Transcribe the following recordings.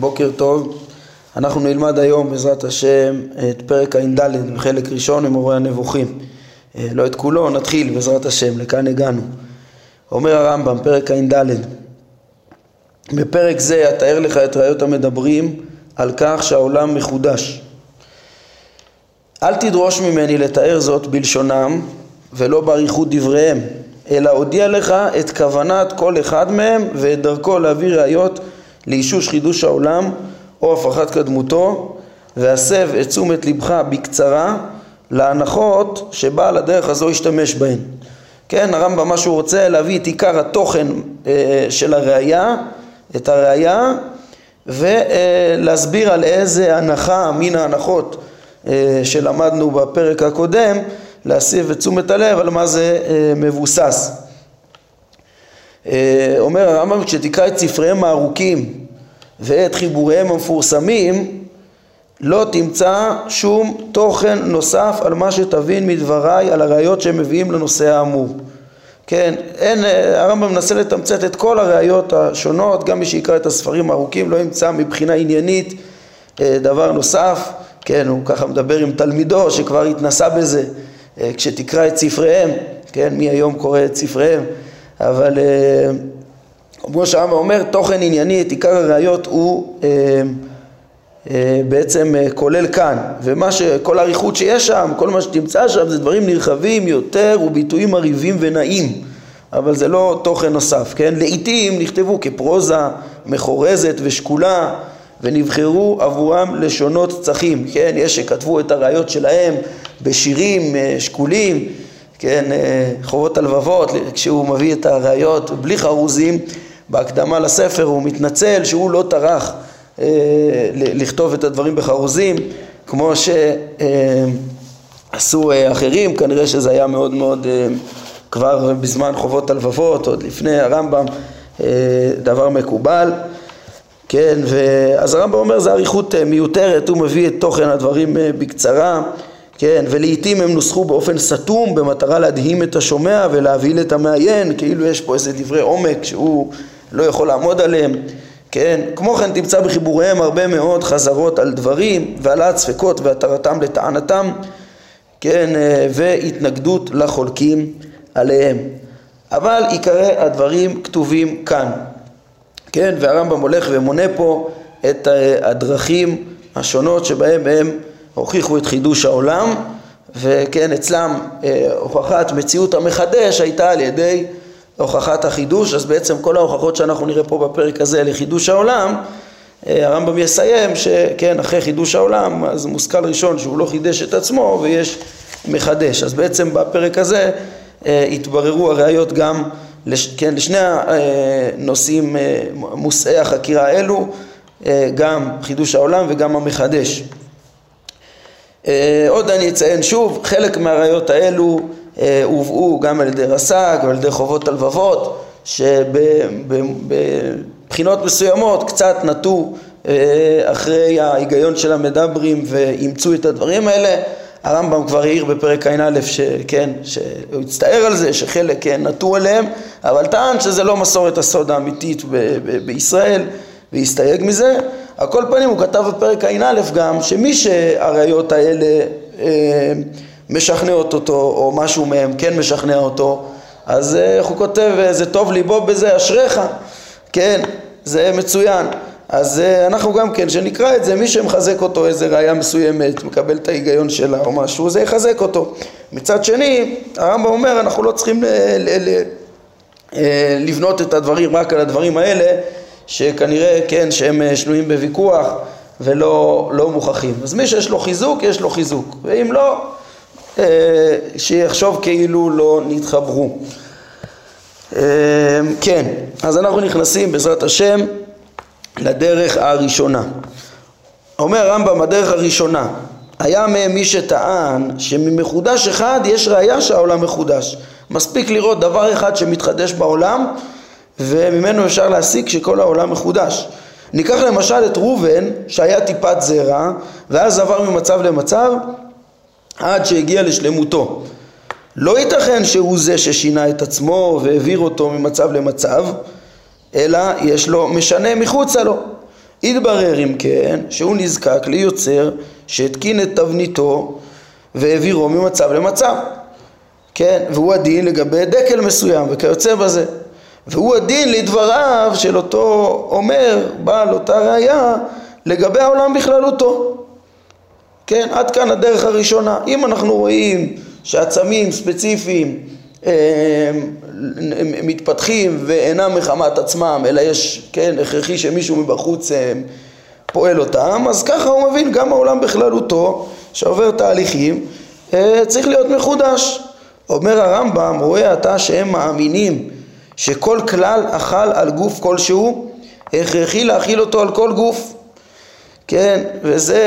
בוקר טוב, אנחנו נלמד היום בעזרת השם את פרק ע"ד בחלק ראשון ממורה הנבוכים. אה, לא את כולו, נתחיל בעזרת השם, לכאן הגענו. אומר הרמב"ם, פרק ע"ד בפרק זה אתאר לך את ראיות המדברים על כך שהעולם מחודש. אל תדרוש ממני לתאר זאת בלשונם ולא באריכות דבריהם אלא הודיע לך את כוונת כל אחד מהם ואת דרכו להביא ראיות לאישוש חידוש העולם או הפרחת קדמותו והסב את תשומת לבך בקצרה להנחות שבעל הדרך הזו ישתמש בהן. כן, הרמב"ם מה שהוא רוצה להביא את עיקר התוכן אה, של הראייה, את הראייה ולהסביר על איזה הנחה מן ההנחות אה, שלמדנו בפרק הקודם להסיב את תשומת הלב על מה זה אה, מבוסס. אה, אומר הרמב"ם כשתקרא את ספריהם הארוכים ואת חיבוריהם המפורסמים לא תמצא שום תוכן נוסף על מה שתבין מדבריי על הראיות שהם מביאים לנושא האמור. כן, אין, הרמב"ם מנסה לתמצת את כל הראיות השונות, גם מי שיקרא את הספרים הארוכים לא ימצא מבחינה עניינית אה, דבר נוסף, כן, הוא ככה מדבר עם תלמידו שכבר התנסה בזה, אה, כשתקרא את ספריהם, כן, מי היום קורא את ספריהם, אבל אה, כמו שהרמב"ם אומר, תוכן ענייני, את עיקר הראיות הוא בעצם כולל כאן, ומה שכל האריכות שיש שם, כל מה שתמצא שם זה דברים נרחבים יותר וביטויים מרהיבים ונעים, אבל זה לא תוכן נוסף, כן? לעיתים נכתבו כפרוזה מחורזת ושקולה ונבחרו עבורם לשונות צחים, כן? יש שכתבו את הראיות שלהם בשירים אה, שקולים, כן? אה, חובות הלבבות, כשהוא מביא את הראיות בלי חרוזים, בהקדמה לספר הוא מתנצל שהוא לא טרח אה, לכתוב את הדברים בחרוזים, כמו שעשו אחרים, כנראה שזה היה מאוד מאוד כבר בזמן חובות הלבבות, עוד לפני הרמב"ם, דבר מקובל. כן, ואז הרמב"ם אומר זה אריכות אה, מיותרת, הוא מביא את תוכן הדברים אה, בקצרה, כן, ולעיתים הם נוסחו באופן סתום במטרה להדהים את השומע ולהבהיל את המעיין, כאילו יש פה איזה דברי עומק שהוא לא יכול לעמוד עליהם, כן, כמו כן תמצא בחיבוריהם הרבה מאוד חזרות על דברים והעלאת ספקות והתרתם לטענתם, כן, אה, והתנגדות לחולקים עליהם. אבל עיקרי הדברים כתובים כאן. כן, והרמב"ם הולך ומונה פה את אה, הדרכים השונות שבהם הם הוכיחו את חידוש העולם וכן אצלם אה, הוכחת מציאות המחדש הייתה על ידי הוכחת החידוש אז בעצם כל ההוכחות שאנחנו נראה פה בפרק הזה לחידוש העולם אה, הרמב"ם יסיים שכן אחרי חידוש העולם אז מושכל ראשון שהוא לא חידש את עצמו ויש מחדש אז בעצם בפרק הזה התבררו הראיות גם לש, כן, לשני הנושאים אה, מושאי החקירה האלו, אה, גם חידוש העולם וגם המחדש. אה, עוד אני אציין שוב, חלק מהראיות האלו הובאו גם על ידי רס"ג ועל ידי חובות הלבבות, שבבחינות מסוימות קצת נטו אחרי ההיגיון של המדברים ואימצו את הדברים האלה הרמב"ם כבר העיר בפרק ע"א שכן, שהוא הצטער על זה שחלק כן נטו אליהם, אבל טען שזה לא מסורת הסוד האמיתית ב- ב- בישראל והסתייג מזה. על כל פנים הוא כתב בפרק ע"א גם שמי שהראיות האלה אה, משכנעות אותו או משהו מהם כן משכנע אותו אז אה, איך הוא כותב זה טוב ליבו בזה אשריך כן זה מצוין אז אנחנו גם כן, שנקרא את זה, מי שמחזק אותו איזה ראייה מסוימת, מקבל את ההיגיון שלה או משהו, זה יחזק אותו. מצד שני, הרמב"ם אומר, אנחנו לא צריכים אה, לבנות את הדברים רק על הדברים האלה, שכנראה, כן, שהם אה, שנויים בוויכוח ולא לא מוכחים. אז מי שיש לו חיזוק, יש לו חיזוק, ואם לא, שיחשוב כאילו לא נתחברו. כן, אז אנחנו נכנסים בעזרת השם לדרך הראשונה. אומר הרמב"ם, הדרך הראשונה, היה מהם מי שטען שממחודש אחד יש ראייה שהעולם מחודש. מספיק לראות דבר אחד שמתחדש בעולם וממנו אפשר להסיק שכל העולם מחודש. ניקח למשל את ראובן שהיה טיפת זרע ואז עבר ממצב למצב עד שהגיע לשלמותו. לא ייתכן שהוא זה ששינה את עצמו והעביר אותו ממצב למצב אלא יש לו משנה מחוצה לו. התברר אם כן שהוא נזקק ליוצר שהתקין את תבניתו והעבירו ממצב למצב כן, והוא הדין לגבי דקל מסוים וכיוצא בזה והוא הדין לדבריו של אותו אומר בעל אותה ראייה לגבי העולם בכללותו. כן, עד כאן הדרך הראשונה. אם אנחנו רואים שעצמים ספציפיים אה, מתפתחים ואינם מחמת עצמם אלא יש, כן, הכרחי שמישהו מבחוץ אה, פועל אותם אז ככה הוא מבין גם העולם בכללותו שעובר תהליכים אה, צריך להיות מחודש. אומר הרמב"ם רואה אתה שהם מאמינים שכל כלל אכל על גוף כלשהו הכרחי להכיל אותו על כל גוף. כן וזה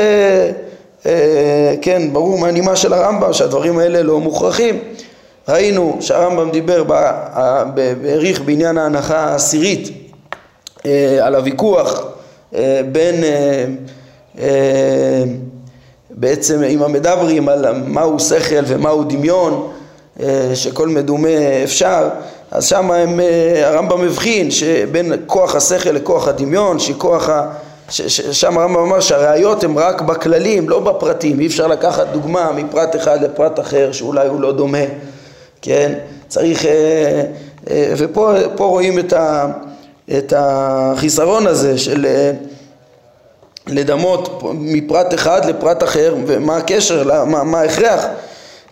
אה, כן ברור מהנימה של הרמב"ם שהדברים האלה לא מוכרחים. ראינו שהרמב"ם דיבר, העריך בעניין ההנחה העשירית אה, על הוויכוח אה, בין אה, בעצם עם המדברים על מהו שכל ומהו דמיון שכל מדומה אפשר אז שם הם, הרמב"ם הבחין שבין כוח השכל לכוח הדמיון שכוח ה... שם הרמב"ם אמר שהראיות הן רק בכללים לא בפרטים אי אפשר לקחת דוגמה מפרט אחד לפרט אחר שאולי הוא לא דומה כן? צריך, אה, אה, ופה רואים את, ה, את החיסרון הזה של אה, לדמות מפרט אחד לפרט אחר ומה הקשר, מה, מה ההכרח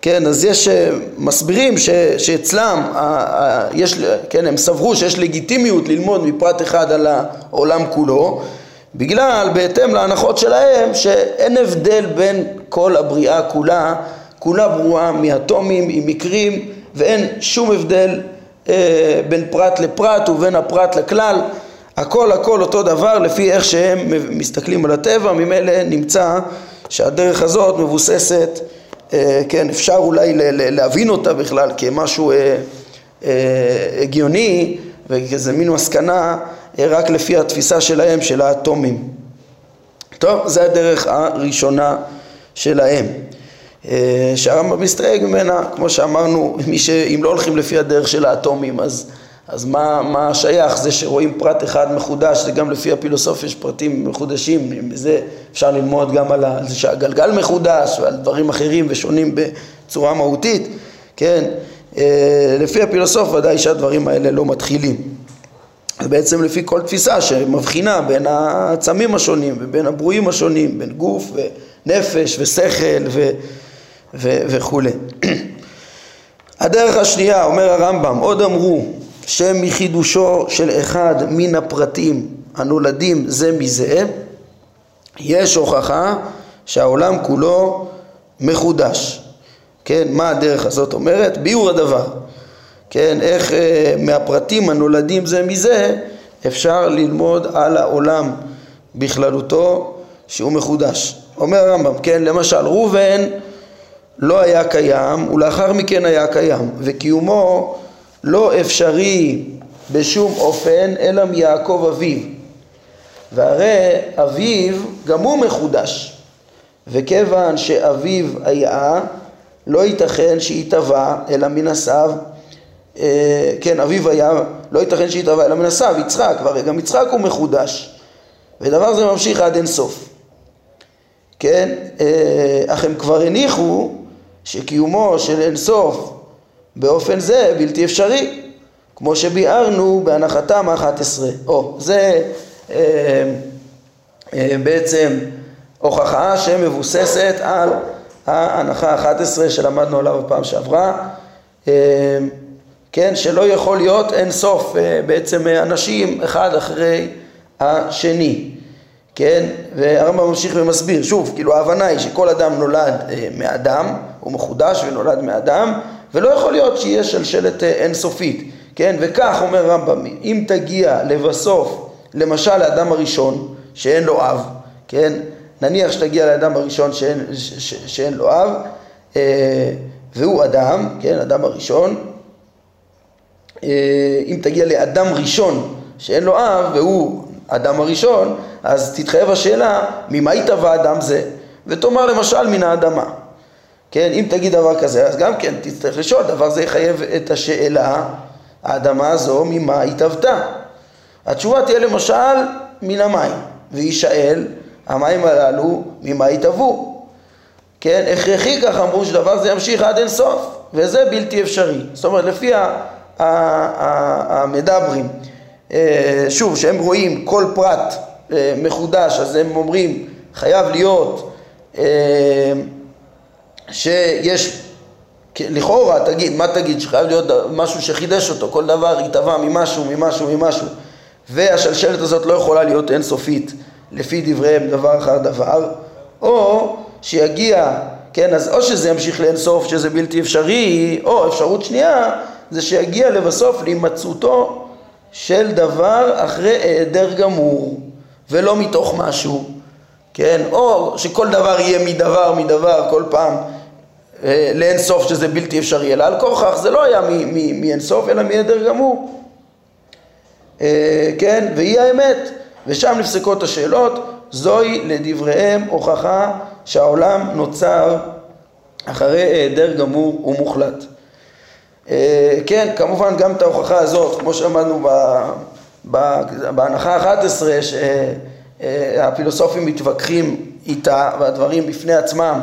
כן, אז יש מסבירים ש, שאצלם, ה, ה, יש, כן, הם סברו שיש לגיטימיות ללמוד מפרט אחד על העולם כולו בגלל, בהתאם להנחות שלהם, שאין הבדל בין כל הבריאה כולה, כולה ברורה מאטומים, עם מקרים ואין שום הבדל אה, בין פרט לפרט ובין הפרט לכלל. הכל הכל אותו דבר לפי איך שהם מסתכלים על הטבע ממילא נמצא שהדרך הזאת מבוססת אה, כן אפשר אולי להבין אותה בכלל כמשהו אה, אה, הגיוני וכזה מין מסקנה אה, רק לפי התפיסה שלהם של האטומים. טוב זה הדרך הראשונה שלהם. אה, שהרמב"ם מסתייג ממנה, כמו שאמרנו, מי ש... אם לא הולכים לפי הדרך של האטומים, אז, אז מה, מה שייך? זה שרואים פרט אחד מחודש, זה גם לפי הפילוסופיה יש פרטים מחודשים, זה אפשר ללמוד גם על זה שהגלגל מחודש ועל דברים אחרים ושונים בצורה מהותית, כן? אה, לפי הפילוסוף ודאי שהדברים האלה לא מתחילים. ובעצם לפי כל תפיסה שמבחינה בין העצמים השונים ובין הברואים השונים, בין גוף ונפש ושכל ו... וכולי. הדרך השנייה, אומר הרמב"ם, עוד אמרו שמחידושו של אחד מן הפרטים הנולדים זה מזה, יש הוכחה שהעולם כולו מחודש. כן, מה הדרך הזאת אומרת? ביאור הדבר. כן, איך אה, מהפרטים הנולדים זה מזה אפשר ללמוד על העולם בכללותו שהוא מחודש. אומר הרמב"ם, כן, למשל ראובן לא היה קיים ולאחר מכן היה קיים וקיומו לא אפשרי בשום אופן אלא מיעקב אביו. והרי אביו גם הוא מחודש וכיוון שאביו היה לא ייתכן שיתבע אלא הסב אה, כן אביו היה לא ייתכן שיתבע אלא הסב יצחק והרי גם יצחק הוא מחודש. ודבר זה ממשיך עד אין סוף. כן אה, אך הם כבר הניחו שקיומו של אינסוף באופן זה בלתי אפשרי, כמו שביארנו בהנחתם האחת עשרה. או, זה אה, אה, בעצם הוכחה שמבוססת על ההנחה האחת עשרה שלמדנו עליו בפעם שעברה, אה, כן, שלא יכול להיות אין סוף אה, בעצם אנשים אחד אחרי השני. כן? והרמב"ם ממשיך ומסביר, שוב, כאילו ההבנה היא שכל אדם נולד אה, מאדם, הוא מחודש ונולד מאדם, ולא יכול להיות שיהיה שלשלת אה, אינסופית, כן? וכך אומר הרמב"ם, אם תגיע לבסוף, למשל לאדם הראשון, שאין לו אב, כן? נניח שתגיע לאדם הראשון שאין, ש, ש, שאין לו אב, אה, והוא אדם, כן? אדם הראשון, אה, אם תגיע לאדם ראשון שאין לו אב והוא אדם הראשון, אז תתחייב השאלה, ממה התהווה אדם זה? ותאמר למשל מן האדמה. כן, אם תגיד דבר כזה, אז גם כן תצטרך לשאול, דבר זה יחייב את השאלה, האדמה הזו, ממה התהוותה? התשובה תהיה למשל מן המים, ויישאל, המים הללו ממה יתהוו? כן, הכרחי כך אמרו שדבר זה ימשיך עד אין סוף, וזה בלתי אפשרי. זאת אומרת, לפי המדברים, אה, שוב, שהם רואים כל פרט אה, מחודש, אז הם אומרים, חייב להיות אה, שיש, לכאורה, תגיד, מה תגיד, שחייב להיות משהו שחידש אותו, כל דבר יתבע ממשהו, ממשהו, ממשהו, והשלשלת הזאת לא יכולה להיות אינסופית לפי דבריהם דבר אחר דבר, או שיגיע, כן, אז או שזה ימשיך לאינסוף שזה בלתי אפשרי, או אפשרות שנייה, זה שיגיע לבסוף להימצאותו של דבר אחרי היעדר גמור, ולא מתוך משהו, כן, או שכל דבר יהיה מדבר מדבר כל פעם אה, לאינסוף שזה בלתי אפשרי, אלא על כורכך זה לא היה מאינסוף אלא מהיעדר גמור, אה, כן, והיא האמת, ושם נפסקות השאלות, זוהי לדבריהם הוכחה שהעולם נוצר אחרי היעדר גמור ומוחלט. אה, כן, כמובן גם את ההוכחה הזאת, כמו שאמרנו בהנחה ה-11, שהפילוסופים מתווכחים איתה והדברים בפני עצמם,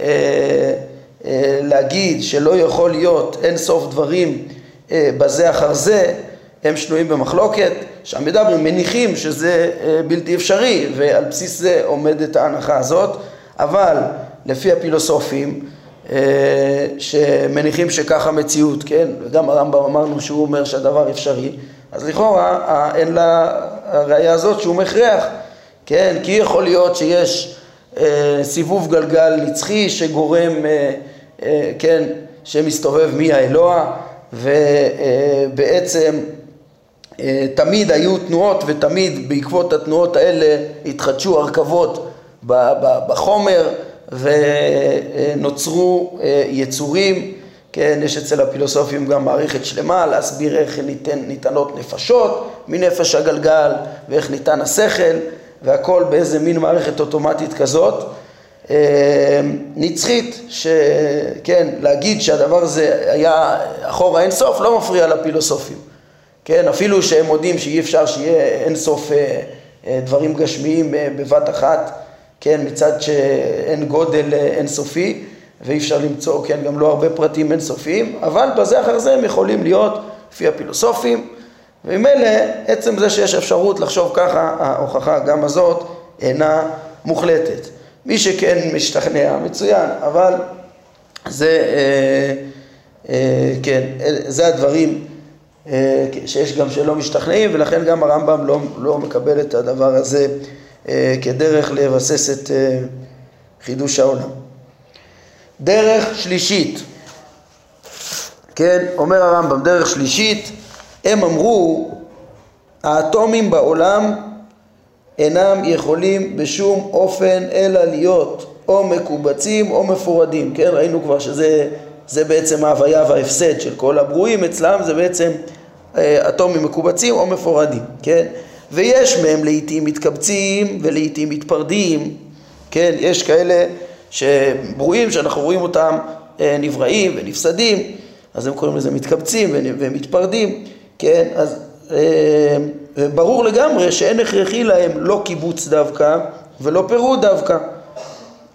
אה, אה, להגיד שלא יכול להיות אין סוף דברים בזה אחר זה, הם שנויים במחלוקת, שהמדברים מניחים שזה בלתי אפשרי ועל בסיס זה עומדת ההנחה הזאת, אבל לפי הפילוסופים אה, שמניחים שככה מציאות, כן? וגם הרמב"ם אמרנו שהוא אומר שהדבר אפשרי, אז לכאורה אין לה הראייה הזאת שהוא מכריח, כן? כי יכול להיות שיש אה, סיבוב גלגל נצחי שגורם, אה, אה, כן, שמסתובב מהאלוה ובעצם אה, תמיד היו תנועות ותמיד בעקבות התנועות האלה התחדשו הרכבות בחומר ונוצרו אה, יצורים, כן, יש אצל הפילוסופים גם מערכת שלמה להסביר איך ניתן, ניתנות נפשות מנפש הגלגל ואיך ניתן השכל והכל באיזה מין מערכת אוטומטית כזאת. אה, נצחית, שכן, להגיד שהדבר הזה היה אחורה אין סוף לא מפריע לפילוסופים, כן, אפילו שהם מודים שאי אפשר שיהיה אין סוף אה, דברים גשמיים בבת אחת כן, מצד שאין גודל אה, אינסופי ואי אפשר למצוא, כן, גם לא הרבה פרטים אינסופיים, אבל בזה אחר זה הם יכולים להיות לפי הפילוסופים, וממילא עצם זה שיש אפשרות לחשוב ככה, ההוכחה גם הזאת אינה מוחלטת. מי שכן משתכנע, מצוין, אבל זה, אה, אה, כן, זה הדברים אה, שיש גם שלא משתכנעים, ולכן גם הרמב"ם לא, לא מקבל את הדבר הזה אה, כדרך לבסס את אה, חידוש העולם. דרך שלישית, כן, אומר הרמב"ם, דרך שלישית, הם אמרו, האטומים בעולם אינם יכולים בשום אופן אלא להיות או מקובצים או מפורדים, כן, ראינו כבר שזה זה בעצם ההוויה וההפסד של כל הברואים אצלם, זה בעצם אה, אטומים מקובצים או מפורדים, כן, ויש מהם לעיתים מתקבצים ולעיתים מתפרדים, כן, יש כאלה שברואים שאנחנו רואים אותם אה, נבראים ונפסדים, אז הם קוראים לזה מתקבצים ומתפרדים, כן, אז ברור לגמרי שאין הכרחי להם לא קיבוץ דווקא ולא פירוד דווקא.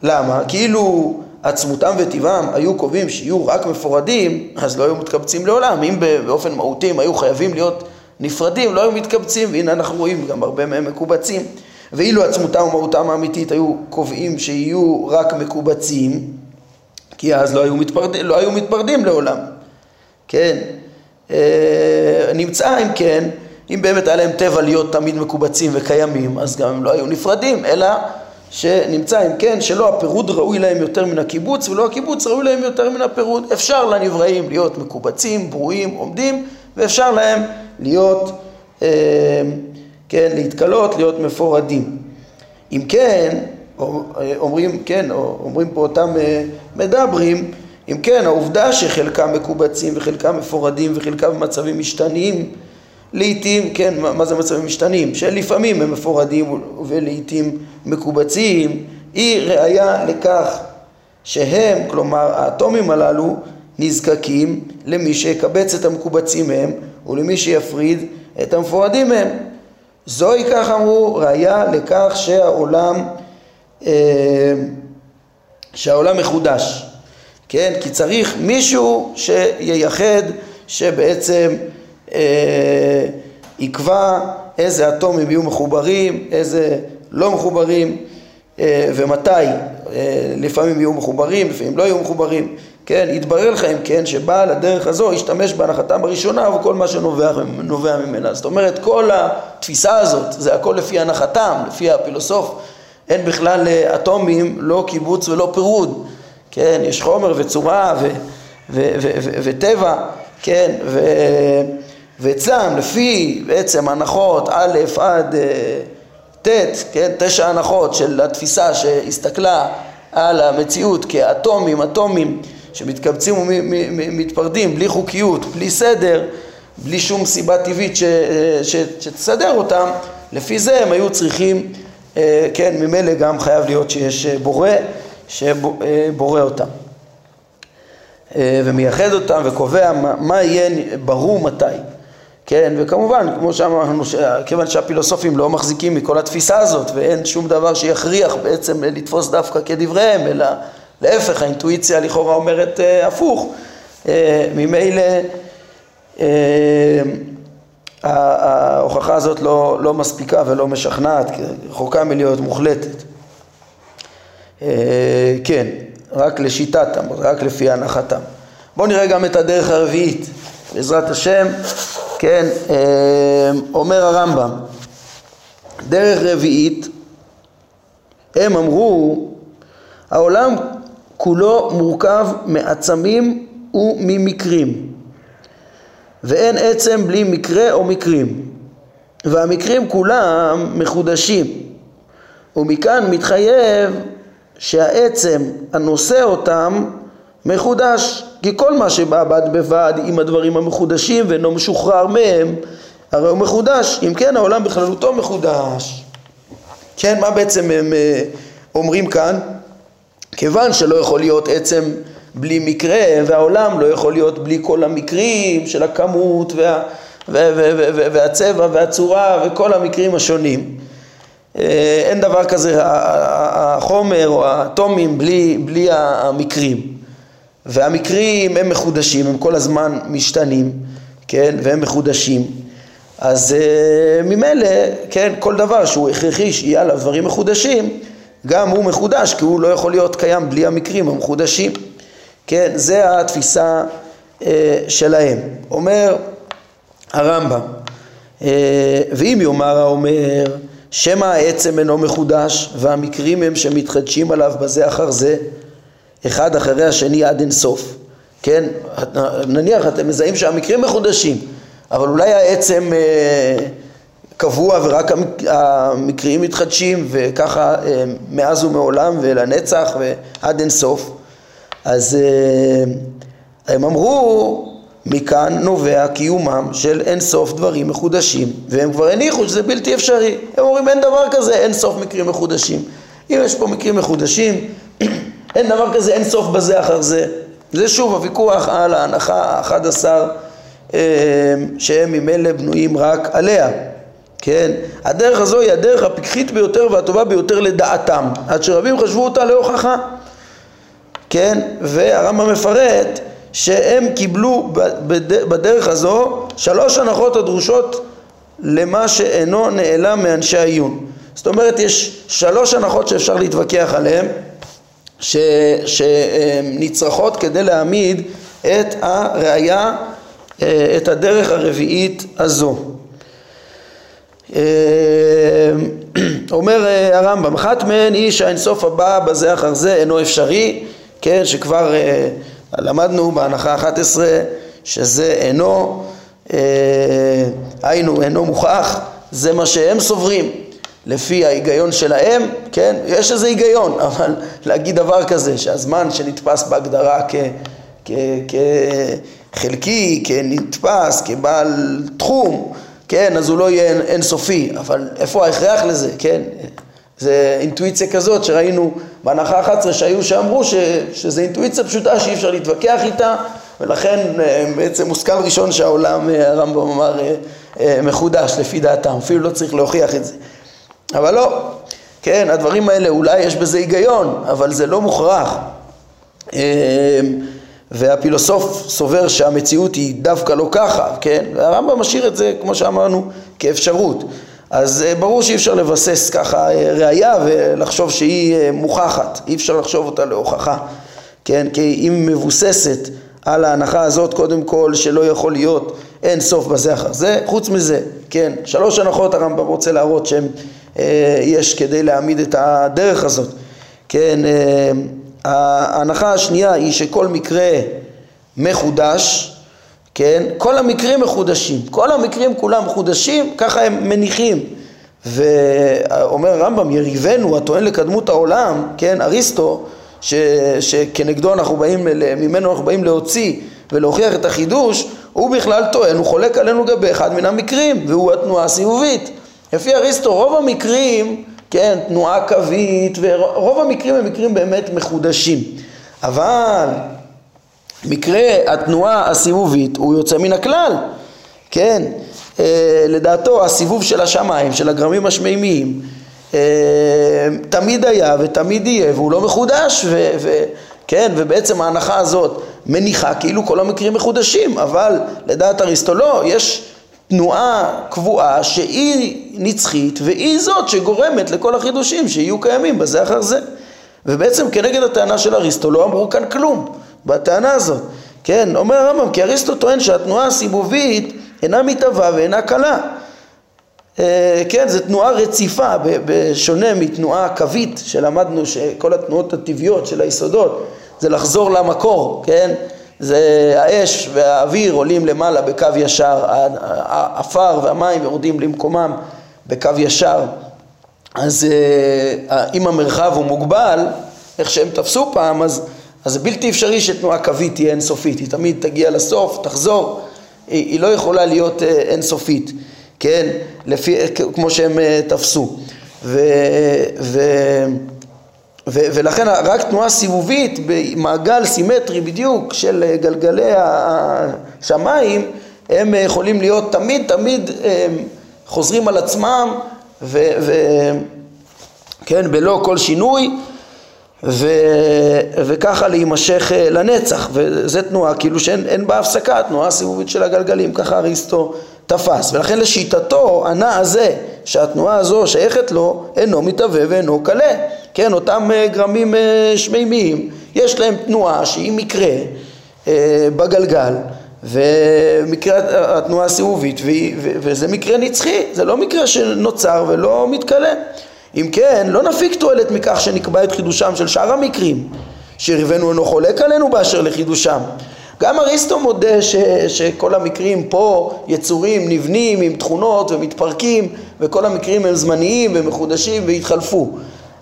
למה? כאילו עצמותם וטבעם היו קובעים שיהיו רק מפורדים, אז לא היו מתקבצים לעולם. אם באופן מהותי הם היו חייבים להיות נפרדים, לא היו מתקבצים, והנה אנחנו רואים גם הרבה מהם מקובצים. ואילו עצמותם ומהותם האמיתית היו קובעים שיהיו רק מקובצים, כי אז לא היו, מתפרד... לא היו מתפרדים לעולם, כן? אה, נמצא אם כן, אם באמת היה להם טבע להיות תמיד מקובצים וקיימים, אז גם הם לא היו נפרדים, אלא שנמצא אם כן שלא הפירוד ראוי להם יותר מן הקיבוץ ולא הקיבוץ ראוי להם יותר מן הפירוד. אפשר לנבראים להיות מקובצים, ברואים, עומדים, ואפשר להם להיות, אה, כן, להתקלות, להיות מפורדים. אם כן, אומרים, כן, אומרים פה אותם אה, מדברים, אם כן, העובדה שחלקם מקובצים וחלקם מפורדים וחלקם במצבים משתנים, לעיתים, כן, מה זה מצבים משתנים? שלפעמים הם מפורדים ולעיתים מקובצים, היא ראיה לכך שהם, כלומר האטומים הללו, נזקקים למי שיקבץ את המקובצים מהם ולמי שיפריד את המפורדים מהם. זוהי כך אמרו ראיה לכך שהעולם שהעולם מחודש כן כי צריך מישהו שייחד שבעצם אה, יקבע איזה אטומים יהיו מחוברים, איזה לא מחוברים אה, ומתי אה, לפעמים יהיו מחוברים, לפעמים לא יהיו מחוברים, כן, יתברר לך אם כן שבעל הדרך הזו ישתמש בהנחתם הראשונה וכל מה שנובע ממנה. זאת אומרת כל התפיסה הזאת זה הכל לפי הנחתם, לפי הפילוסוף, אין בכלל אטומים, לא קיבוץ ולא פירוד, כן, יש חומר וצורה ו, ו, ו, ו, וטבע, כן, ו... ואצלם לפי בעצם הנחות א' עד אה, ט', כן, תשע הנחות של התפיסה שהסתכלה על המציאות כאטומים, אטומים שמתקבצים ומתפרדים בלי חוקיות, בלי סדר, בלי שום סיבה טבעית ש, ש, שתסדר אותם, לפי זה הם היו צריכים, אה, כן, ממילא גם חייב להיות שיש בורא שבורא אותם. אה, ומייחד אותם וקובע מה, מה יהיה ברור מתי. כן, וכמובן, כמו שאמרנו, כיוון שהפילוסופים לא מחזיקים מכל התפיסה הזאת ואין שום דבר שיכריח בעצם לתפוס דווקא כדבריהם, אלא להפך, האינטואיציה לכאורה אומרת אה, הפוך, אה, ממילא אה, ההוכחה הזאת לא, לא מספיקה ולא משכנעת, רחוקה מלהיות מוחלטת. אה, כן, רק לשיטתם, רק לפי הנחתם. בואו נראה גם את הדרך הרביעית, בעזרת השם. כן, אמ, אומר הרמב"ם, דרך רביעית, הם אמרו, העולם כולו מורכב מעצמים וממקרים, ואין עצם בלי מקרה או מקרים, והמקרים כולם מחודשים, ומכאן מתחייב שהעצם הנושא אותם מחודש, כי כל מה שבא בד בבד עם הדברים המחודשים ואינו משוחרר מהם, הרי הוא מחודש, אם כן העולם בכללותו מחודש. כן, מה בעצם הם אה, אומרים כאן? כיוון שלא יכול להיות עצם בלי מקרה והעולם לא יכול להיות בלי כל המקרים של הכמות וה, וה, וה, וה, והצבע והצורה וכל המקרים השונים. אה, אין דבר כזה החומר או האטומים בלי, בלי המקרים. והמקרים הם מחודשים, הם כל הזמן משתנים, כן, והם מחודשים. אז uh, ממילא, כן, כל דבר שהוא הכרחי שיהיה עליו דברים מחודשים, גם הוא מחודש, כי הוא לא יכול להיות קיים בלי המקרים המחודשים. כן, זה התפיסה uh, שלהם. אומר הרמב"ם, ואם יאמר האומר, שמא העצם אינו מחודש והמקרים הם שמתחדשים עליו בזה אחר זה, אחד אחרי השני עד אינסוף, כן? נניח אתם מזהים שהמקרים מחודשים, אבל אולי העצם אה, קבוע ורק המקרים מתחדשים וככה אה, מאז ומעולם ולנצח ועד אינסוף, אז אה, הם אמרו מכאן נובע קיומם של אינסוף דברים מחודשים והם כבר הניחו שזה בלתי אפשרי הם אומרים אין דבר כזה אינסוף מקרים מחודשים אם יש פה מקרים מחודשים אין דבר כזה, אין סוף בזה אחר זה. זה שוב הוויכוח על ההנחה האחד עשר אה, שהם ממילא בנויים רק עליה. כן? הדרך הזו היא הדרך הפיקחית ביותר והטובה ביותר לדעתם, עד שרבים חשבו אותה להוכחה. כן? והרמב"ם מפרט שהם קיבלו בדרך הזו שלוש הנחות הדרושות למה שאינו נעלם מאנשי העיון. זאת אומרת יש שלוש הנחות שאפשר להתווכח עליהן שנצרכות כדי להעמיד את הראייה, אה, את הדרך הרביעית הזו. אה, אומר אה, הרמב"ם, אחת מהן היא שהאינסוף הבא בזה אחר זה אינו אפשרי, כן, שכבר למדנו בהנחה 11 שזה אינו, היינו אינו מוכח, זה מה שהם סוברים, לפי ההיגיון שלהם, כן, יש איזה היגיון, אבל להגיד דבר כזה, שהזמן שנתפס בהגדרה כ, כחלקי, כנתפס, כבעל תחום, כן, אז הוא לא יהיה אינסופי, אבל איפה ההכרח לזה, כן? זה אינטואיציה כזאת שראינו בהנחה 11 שהיו שאמרו ש, שזה אינטואיציה פשוטה שאי אפשר להתווכח איתה ולכן אה, בעצם מושכל ראשון שהעולם, אה, הרמב"ם אמר, אה, מחודש לפי דעתם, אפילו לא צריך להוכיח את זה. אבל לא, כן, הדברים האלה אולי יש בזה היגיון, אבל זה לא מוכרח. והפילוסוף סובר שהמציאות היא דווקא לא ככה, כן? והרמב"ם משאיר את זה, כמו שאמרנו, כאפשרות. אז אה, ברור שאי אפשר לבסס ככה אה, ראייה ולחשוב שהיא אה, מוכחת, אי אפשר לחשוב אותה להוכחה, כן? כי היא מבוססת על ההנחה הזאת קודם כל שלא יכול להיות אין סוף בזה אחר זה, חוץ מזה, כן? שלוש הנחות הרמב"ם רוצה להראות שהן יש כדי להעמיד את הדרך הזאת, כן? ההנחה השנייה היא שכל מקרה מחודש, כן? כל המקרים מחודשים, כל המקרים כולם מחודשים, ככה הם מניחים. ואומר הרמב"ם, יריבנו הטוען לקדמות העולם, כן, אריסטו, ש, שכנגדו אנחנו באים, ממנו אנחנו באים להוציא ולהוכיח את החידוש, הוא בכלל טוען, הוא חולק עלינו לגבי אחד מן המקרים, והוא התנועה הסיבובית. לפי אריסטו רוב המקרים, כן, תנועה קווית, ורוב המקרים הם מקרים באמת מחודשים. אבל מקרה התנועה הסיבובית הוא יוצא מן הכלל, כן? אה, לדעתו הסיבוב של השמיים, של הגרמים השמימיים, אה, תמיד היה ותמיד יהיה והוא לא מחודש ו, ו, כן, ובעצם ההנחה הזאת מניחה כאילו כל המקרים מחודשים, אבל לדעת אריסטו לא, יש תנועה קבועה שהיא נצחית והיא זאת שגורמת לכל החידושים שיהיו קיימים בזה אחר זה. ובעצם כנגד הטענה של אריסטו לא אמרו כאן כלום. בטענה הזאת. כן, אומר הרמב"ם, כי אריסטו טוען שהתנועה הסיבובית אינה מתהווה ואינה קלה. אה, כן, זו תנועה רציפה, בשונה מתנועה קווית שלמדנו שכל התנועות הטבעיות של היסודות זה לחזור למקור, כן? זה האש והאוויר עולים למעלה בקו ישר, העפר והמים יורדים למקומם בקו ישר. אז אה, אם המרחב הוא מוגבל, איך שהם תפסו פעם, אז אז זה בלתי אפשרי שתנועה קווית תהיה אינסופית, היא תמיד תגיע לסוף, תחזור, היא, היא לא יכולה להיות אה, אינסופית, כן, לפי, כמו שהם אה, תפסו. ו, ו, ו, ולכן רק תנועה סיבובית במעגל סימטרי בדיוק של אה, גלגלי השמיים, הם יכולים להיות תמיד תמיד חוזרים על עצמם ו, ו, כן, בלא כל שינוי ו, וככה להימשך אה, לנצח, וזה תנועה כאילו שאין בה הפסקה, תנועה סיבובית של הגלגלים, ככה אריסטו תפס, ולכן לשיטתו הנע הזה, שהתנועה הזו שייכת לו, אינו מתהווה ואינו קלה, כן, אותם אה, גרמים אה, שמימיים, יש להם תנועה שהיא מקרה בגלגל, ומקרה התנועה הסיבובית, וזה מקרה נצחי, זה לא מקרה שנוצר ולא מתכלה. אם כן, לא נפיק תועלת מכך שנקבע את חידושם של שאר המקרים, שריבנו אינו חולק עלינו באשר לחידושם. גם אריסטו מודה ש, שכל המקרים פה יצורים נבנים עם תכונות ומתפרקים וכל המקרים הם זמניים ומחודשים והתחלפו.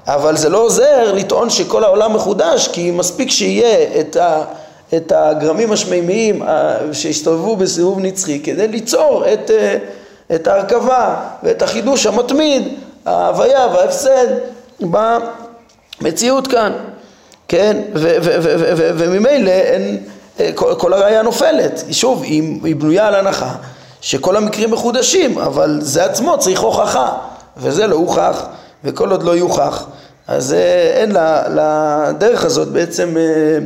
אבל זה לא עוזר לטעון שכל העולם מחודש כי מספיק שיהיה את, ה, את הגרמים השמימיים שהסתובבו בסיבוב נצחי כדי ליצור את, את ההרכבה ואת החידוש המתמיד ההוויה וההפסד במציאות כאן, כן? וממילא כל, כל הראייה נופלת. שוב, היא, היא בנויה על הנחה שכל המקרים מחודשים, אבל זה עצמו צריך הוכחה, וזה לא הוכח, וכל עוד לא יוכח, אז אה, אין לה, לדרך הזאת בעצם אה,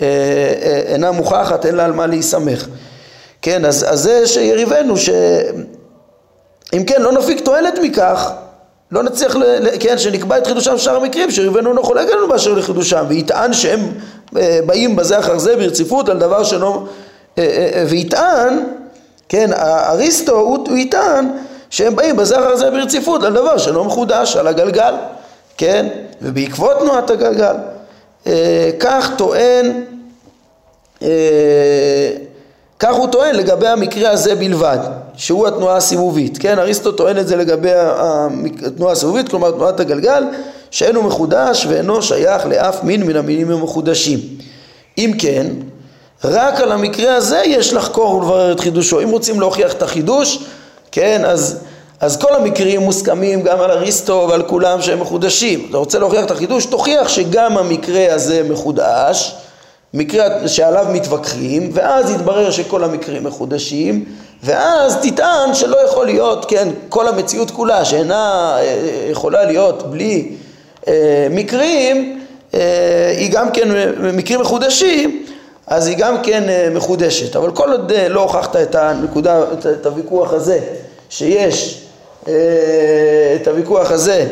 אה, אינה מוכחת, אין לה על מה להיסמך. כן, אז, אז זה שיריבנו, שאם כן לא נפיק תועלת מכך, לא נצליח, כן, שנקבע את חידושם שאר המקרים, שריבנו אינו חולק עלינו באשר לחידושם, ויטען שהם אה, באים בזה אחר זה ברציפות על דבר שלא, אה, אה, ויטען, כן, אריסטו הוא יטען שהם באים בזה אחר זה ברציפות על דבר שלא מחודש, על הגלגל, כן, ובעקבות תנועת הגלגל. כך טוען כך הוא טוען לגבי המקרה הזה בלבד, שהוא התנועה הסיבובית, כן? אריסטו טוען את זה לגבי התנועה הסיבובית, כלומר תנועת הגלגל, שאינו מחודש ואינו שייך לאף מין מן המינים המחודשים. אם כן, רק על המקרה הזה יש לחקור ולברר את חידושו. אם רוצים להוכיח את החידוש, כן, אז, אז כל המקרים מוסכמים גם על אריסטו ועל כולם שהם מחודשים. אתה רוצה להוכיח את החידוש, תוכיח שגם המקרה הזה מחודש, מקרה שעליו מתווכחים, ואז יתברר שכל המקרים מחודשים, ואז תטען שלא יכול להיות, כן, כל המציאות כולה שאינה אה, יכולה להיות בלי אה, מקרים, אה, היא גם כן מקרים מחודשים, אז היא גם כן אה, מחודשת. אבל כל עוד אה, לא הוכחת את הנקודה, את, את הוויכוח הזה, שיש, אה, את הוויכוח הזה,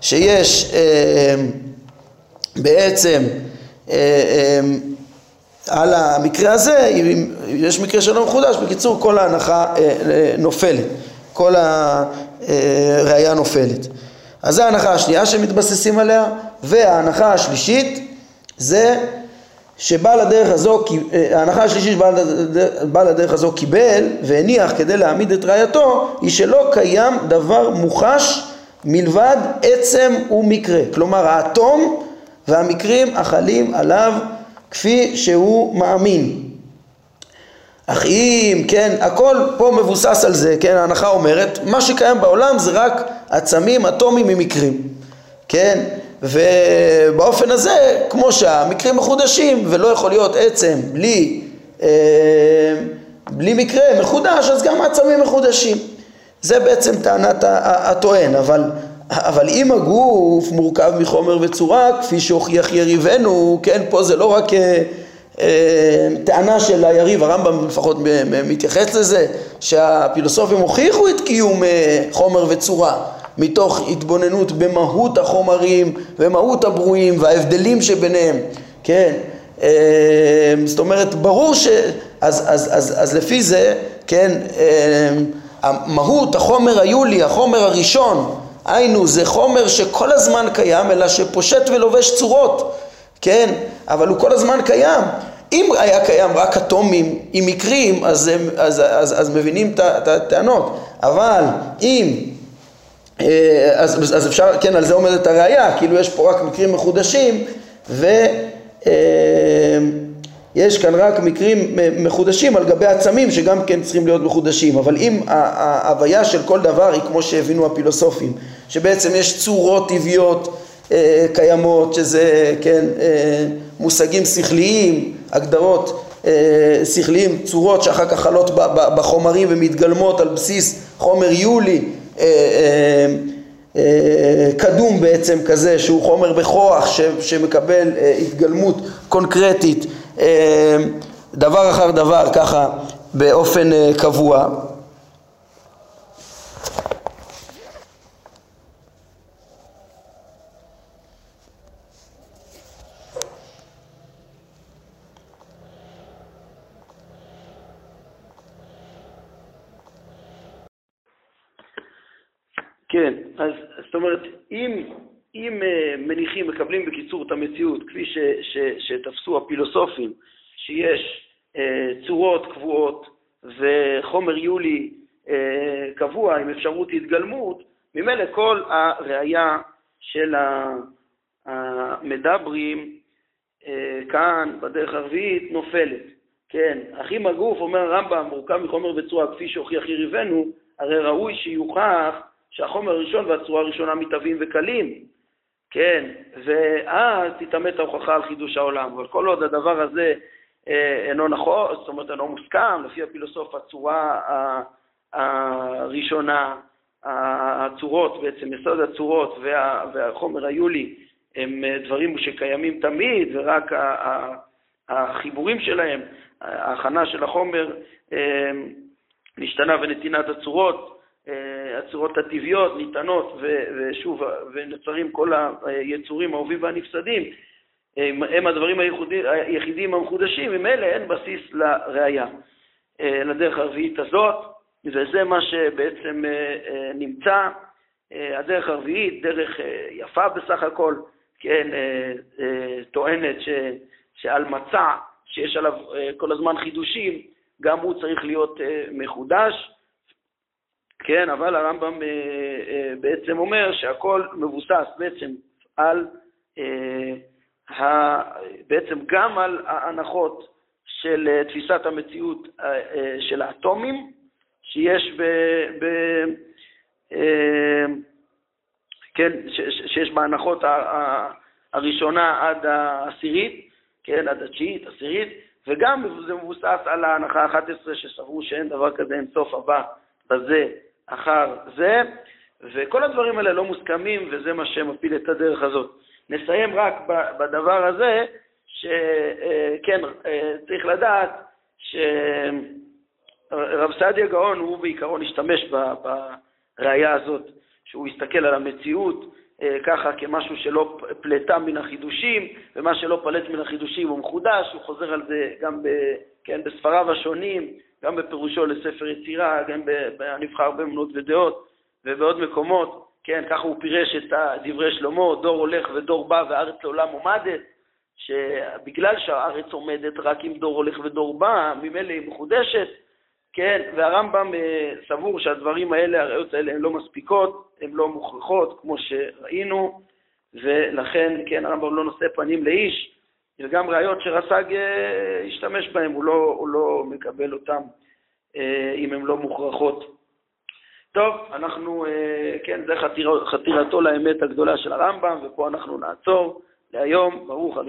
שיש אה, בעצם אה, אה, על המקרה הזה, אם יש מקרה שלא מחודש, בקיצור כל ההנחה אה, אה, נופלת, כל הראייה נופלת. אז זו ההנחה השנייה שמתבססים עליה, וההנחה השלישית זה שבעל הדרך הזו, אה, ההנחה השלישית שבעל הדרך הזו קיבל והניח כדי להעמיד את ראייתו, היא שלא קיים דבר מוחש מלבד עצם ומקרה. כלומר האטום והמקרים החלים עליו כפי שהוא מאמין. אך אם, כן, הכל פה מבוסס על זה, כן, ההנחה אומרת, מה שקיים בעולם זה רק עצמים אטומיים ממקרים, כן, ובאופן הזה, כמו שהמקרים מחודשים ולא יכול להיות עצם בלי, אה, בלי מקרה מחודש, אז גם עצמים מחודשים. זה בעצם טענת הטוען, אבל, אבל אם הגוף מורכב מחומר וצורה, כפי שהוכיח יריבנו, כן, פה זה לא רק אה, אה, טענה של היריב, הרמב"ם לפחות מתייחס לזה, שהפילוסופים הוכיחו את קיום אה, חומר וצורה. מתוך התבוננות במהות החומרים ומהות הברואים וההבדלים שביניהם, כן? אה, זאת אומרת, ברור ש... אז, אז, אז, אז לפי זה, כן, אה, המהות, החומר היולי, החומר הראשון, היינו, זה חומר שכל הזמן קיים, אלא שפושט ולובש צורות, כן? אבל הוא כל הזמן קיים. אם היה קיים רק אטומים עם מקרים, אז, אז, אז, אז מבינים את הטענות. אבל אם אה, אז, אז אפשר, כן, על זה עומדת הראייה, כאילו יש פה רק מקרים מחודשים ויש אה, כאן רק מקרים מחודשים על גבי עצמים שגם כן צריכים להיות מחודשים, אבל אם ההוויה של כל דבר היא כמו שהבינו הפילוסופים, שבעצם יש צורות טבעיות אה, קיימות, שזה, כן, מושגים שכליים, הגדרות שכליים, צורות שאחר כך חלות בחומרים ומתגלמות על בסיס חומר יולי אה, אה, אה, קדום בעצם כזה שהוא חומר בכוח שמקבל התגלמות קונקרטית דבר אחר דבר ככה באופן קבוע. כן, אז זאת אומרת, אם, אם uh, מניחים, מקבלים בקיצור את המציאות, כפי ש, ש, שתפסו הפילוסופים, שיש uh, צורות קבועות וחומר יולי uh, קבוע עם אפשרות התגלמות, ממילא כל הראייה של המדברים כאן, בדרך הרביעית, נופלת. כן, אך אם הגוף, אומר הרמב"ם, מורכב מחומר וצורה כפי שהוכיח יריבנו, הרי ראוי שיוכח שהחומר הראשון והצורה הראשונה מתהווים וקלים, כן, ואז תתעמת ההוכחה על חידוש העולם. אבל כל עוד הדבר הזה אה, אינו נכון, זאת אומרת אינו מוסכם, לפי הפילוסוף הצורה הראשונה, הצורות בעצם, יסוד הצורות וה, והחומר היולי הם אה, דברים שקיימים תמיד, ורק החיבורים שלהם, ההכנה של החומר אה, משתנה ונתינת הצורות אה, הצורות הטבעיות ניתנות, ושוב, ונוצרים כל היצורים האהובים והנפסדים, הם הדברים היחידים המחודשים, עם אלה אין בסיס לראייה. אה, לדרך הרביעית הזאת, וזה מה שבעצם אה, נמצא. הדרך הרביעית, דרך יפה בסך הכל, כן, טוענת ש, שעל מצע שיש עליו כל הזמן חידושים, גם הוא צריך להיות מחודש. כן, אבל הרמב"ם אה, אה, בעצם אומר שהכל מבוסס בעצם על, אה, בעצם גם על ההנחות של תפיסת המציאות של האטומים, שיש ב... ב כן, שיש בהנחות הראשונה עד העשירית, כן, עד התשיעית, עשירית, וגם זה מבוסס על ההנחה ה-11 שסברו שאין דבר כזה אין סוף הבא בזה אחר זה, וכל הדברים האלה לא מוסכמים וזה מה שמפיל את הדרך הזאת. נסיים רק בדבר הזה, שכן, אה, אה, צריך לדעת שרב סעדיה גאון הוא בעיקרון השתמש בראייה הזאת, שהוא הסתכל על המציאות אה, ככה כמשהו שלא פלטה מן החידושים, ומה שלא פלט מן החידושים הוא מחודש, הוא חוזר על זה גם ב, כן, בספריו השונים, גם בפירושו לספר יצירה, גם בנבחר באמונות ודעות ובעוד מקומות, כן, ככה הוא פירש את דברי שלמה, דור הולך ודור בא והארץ לעולם עומדת, שבגלל שהארץ עומדת רק אם דור הולך ודור בא, ממילא היא מחודשת, כן, והרמב"ם אה, סבור שהדברים האלה, הראיות האלה הן לא מספיקות, הן לא מוכרחות, כמו שראינו, ולכן, כן, הרמב"ם לא נושא פנים לאיש, וגם ראיות שרס"ג אה, השתמש בהן, הוא לא, הוא לא מקבל אותן אה, אם הן לא מוכרחות. טוב, אנחנו, כן, זה חתיר, חתירתו לאמת הגדולה של הרמב"ם, ופה אנחנו נעצור להיום. ברוך ה'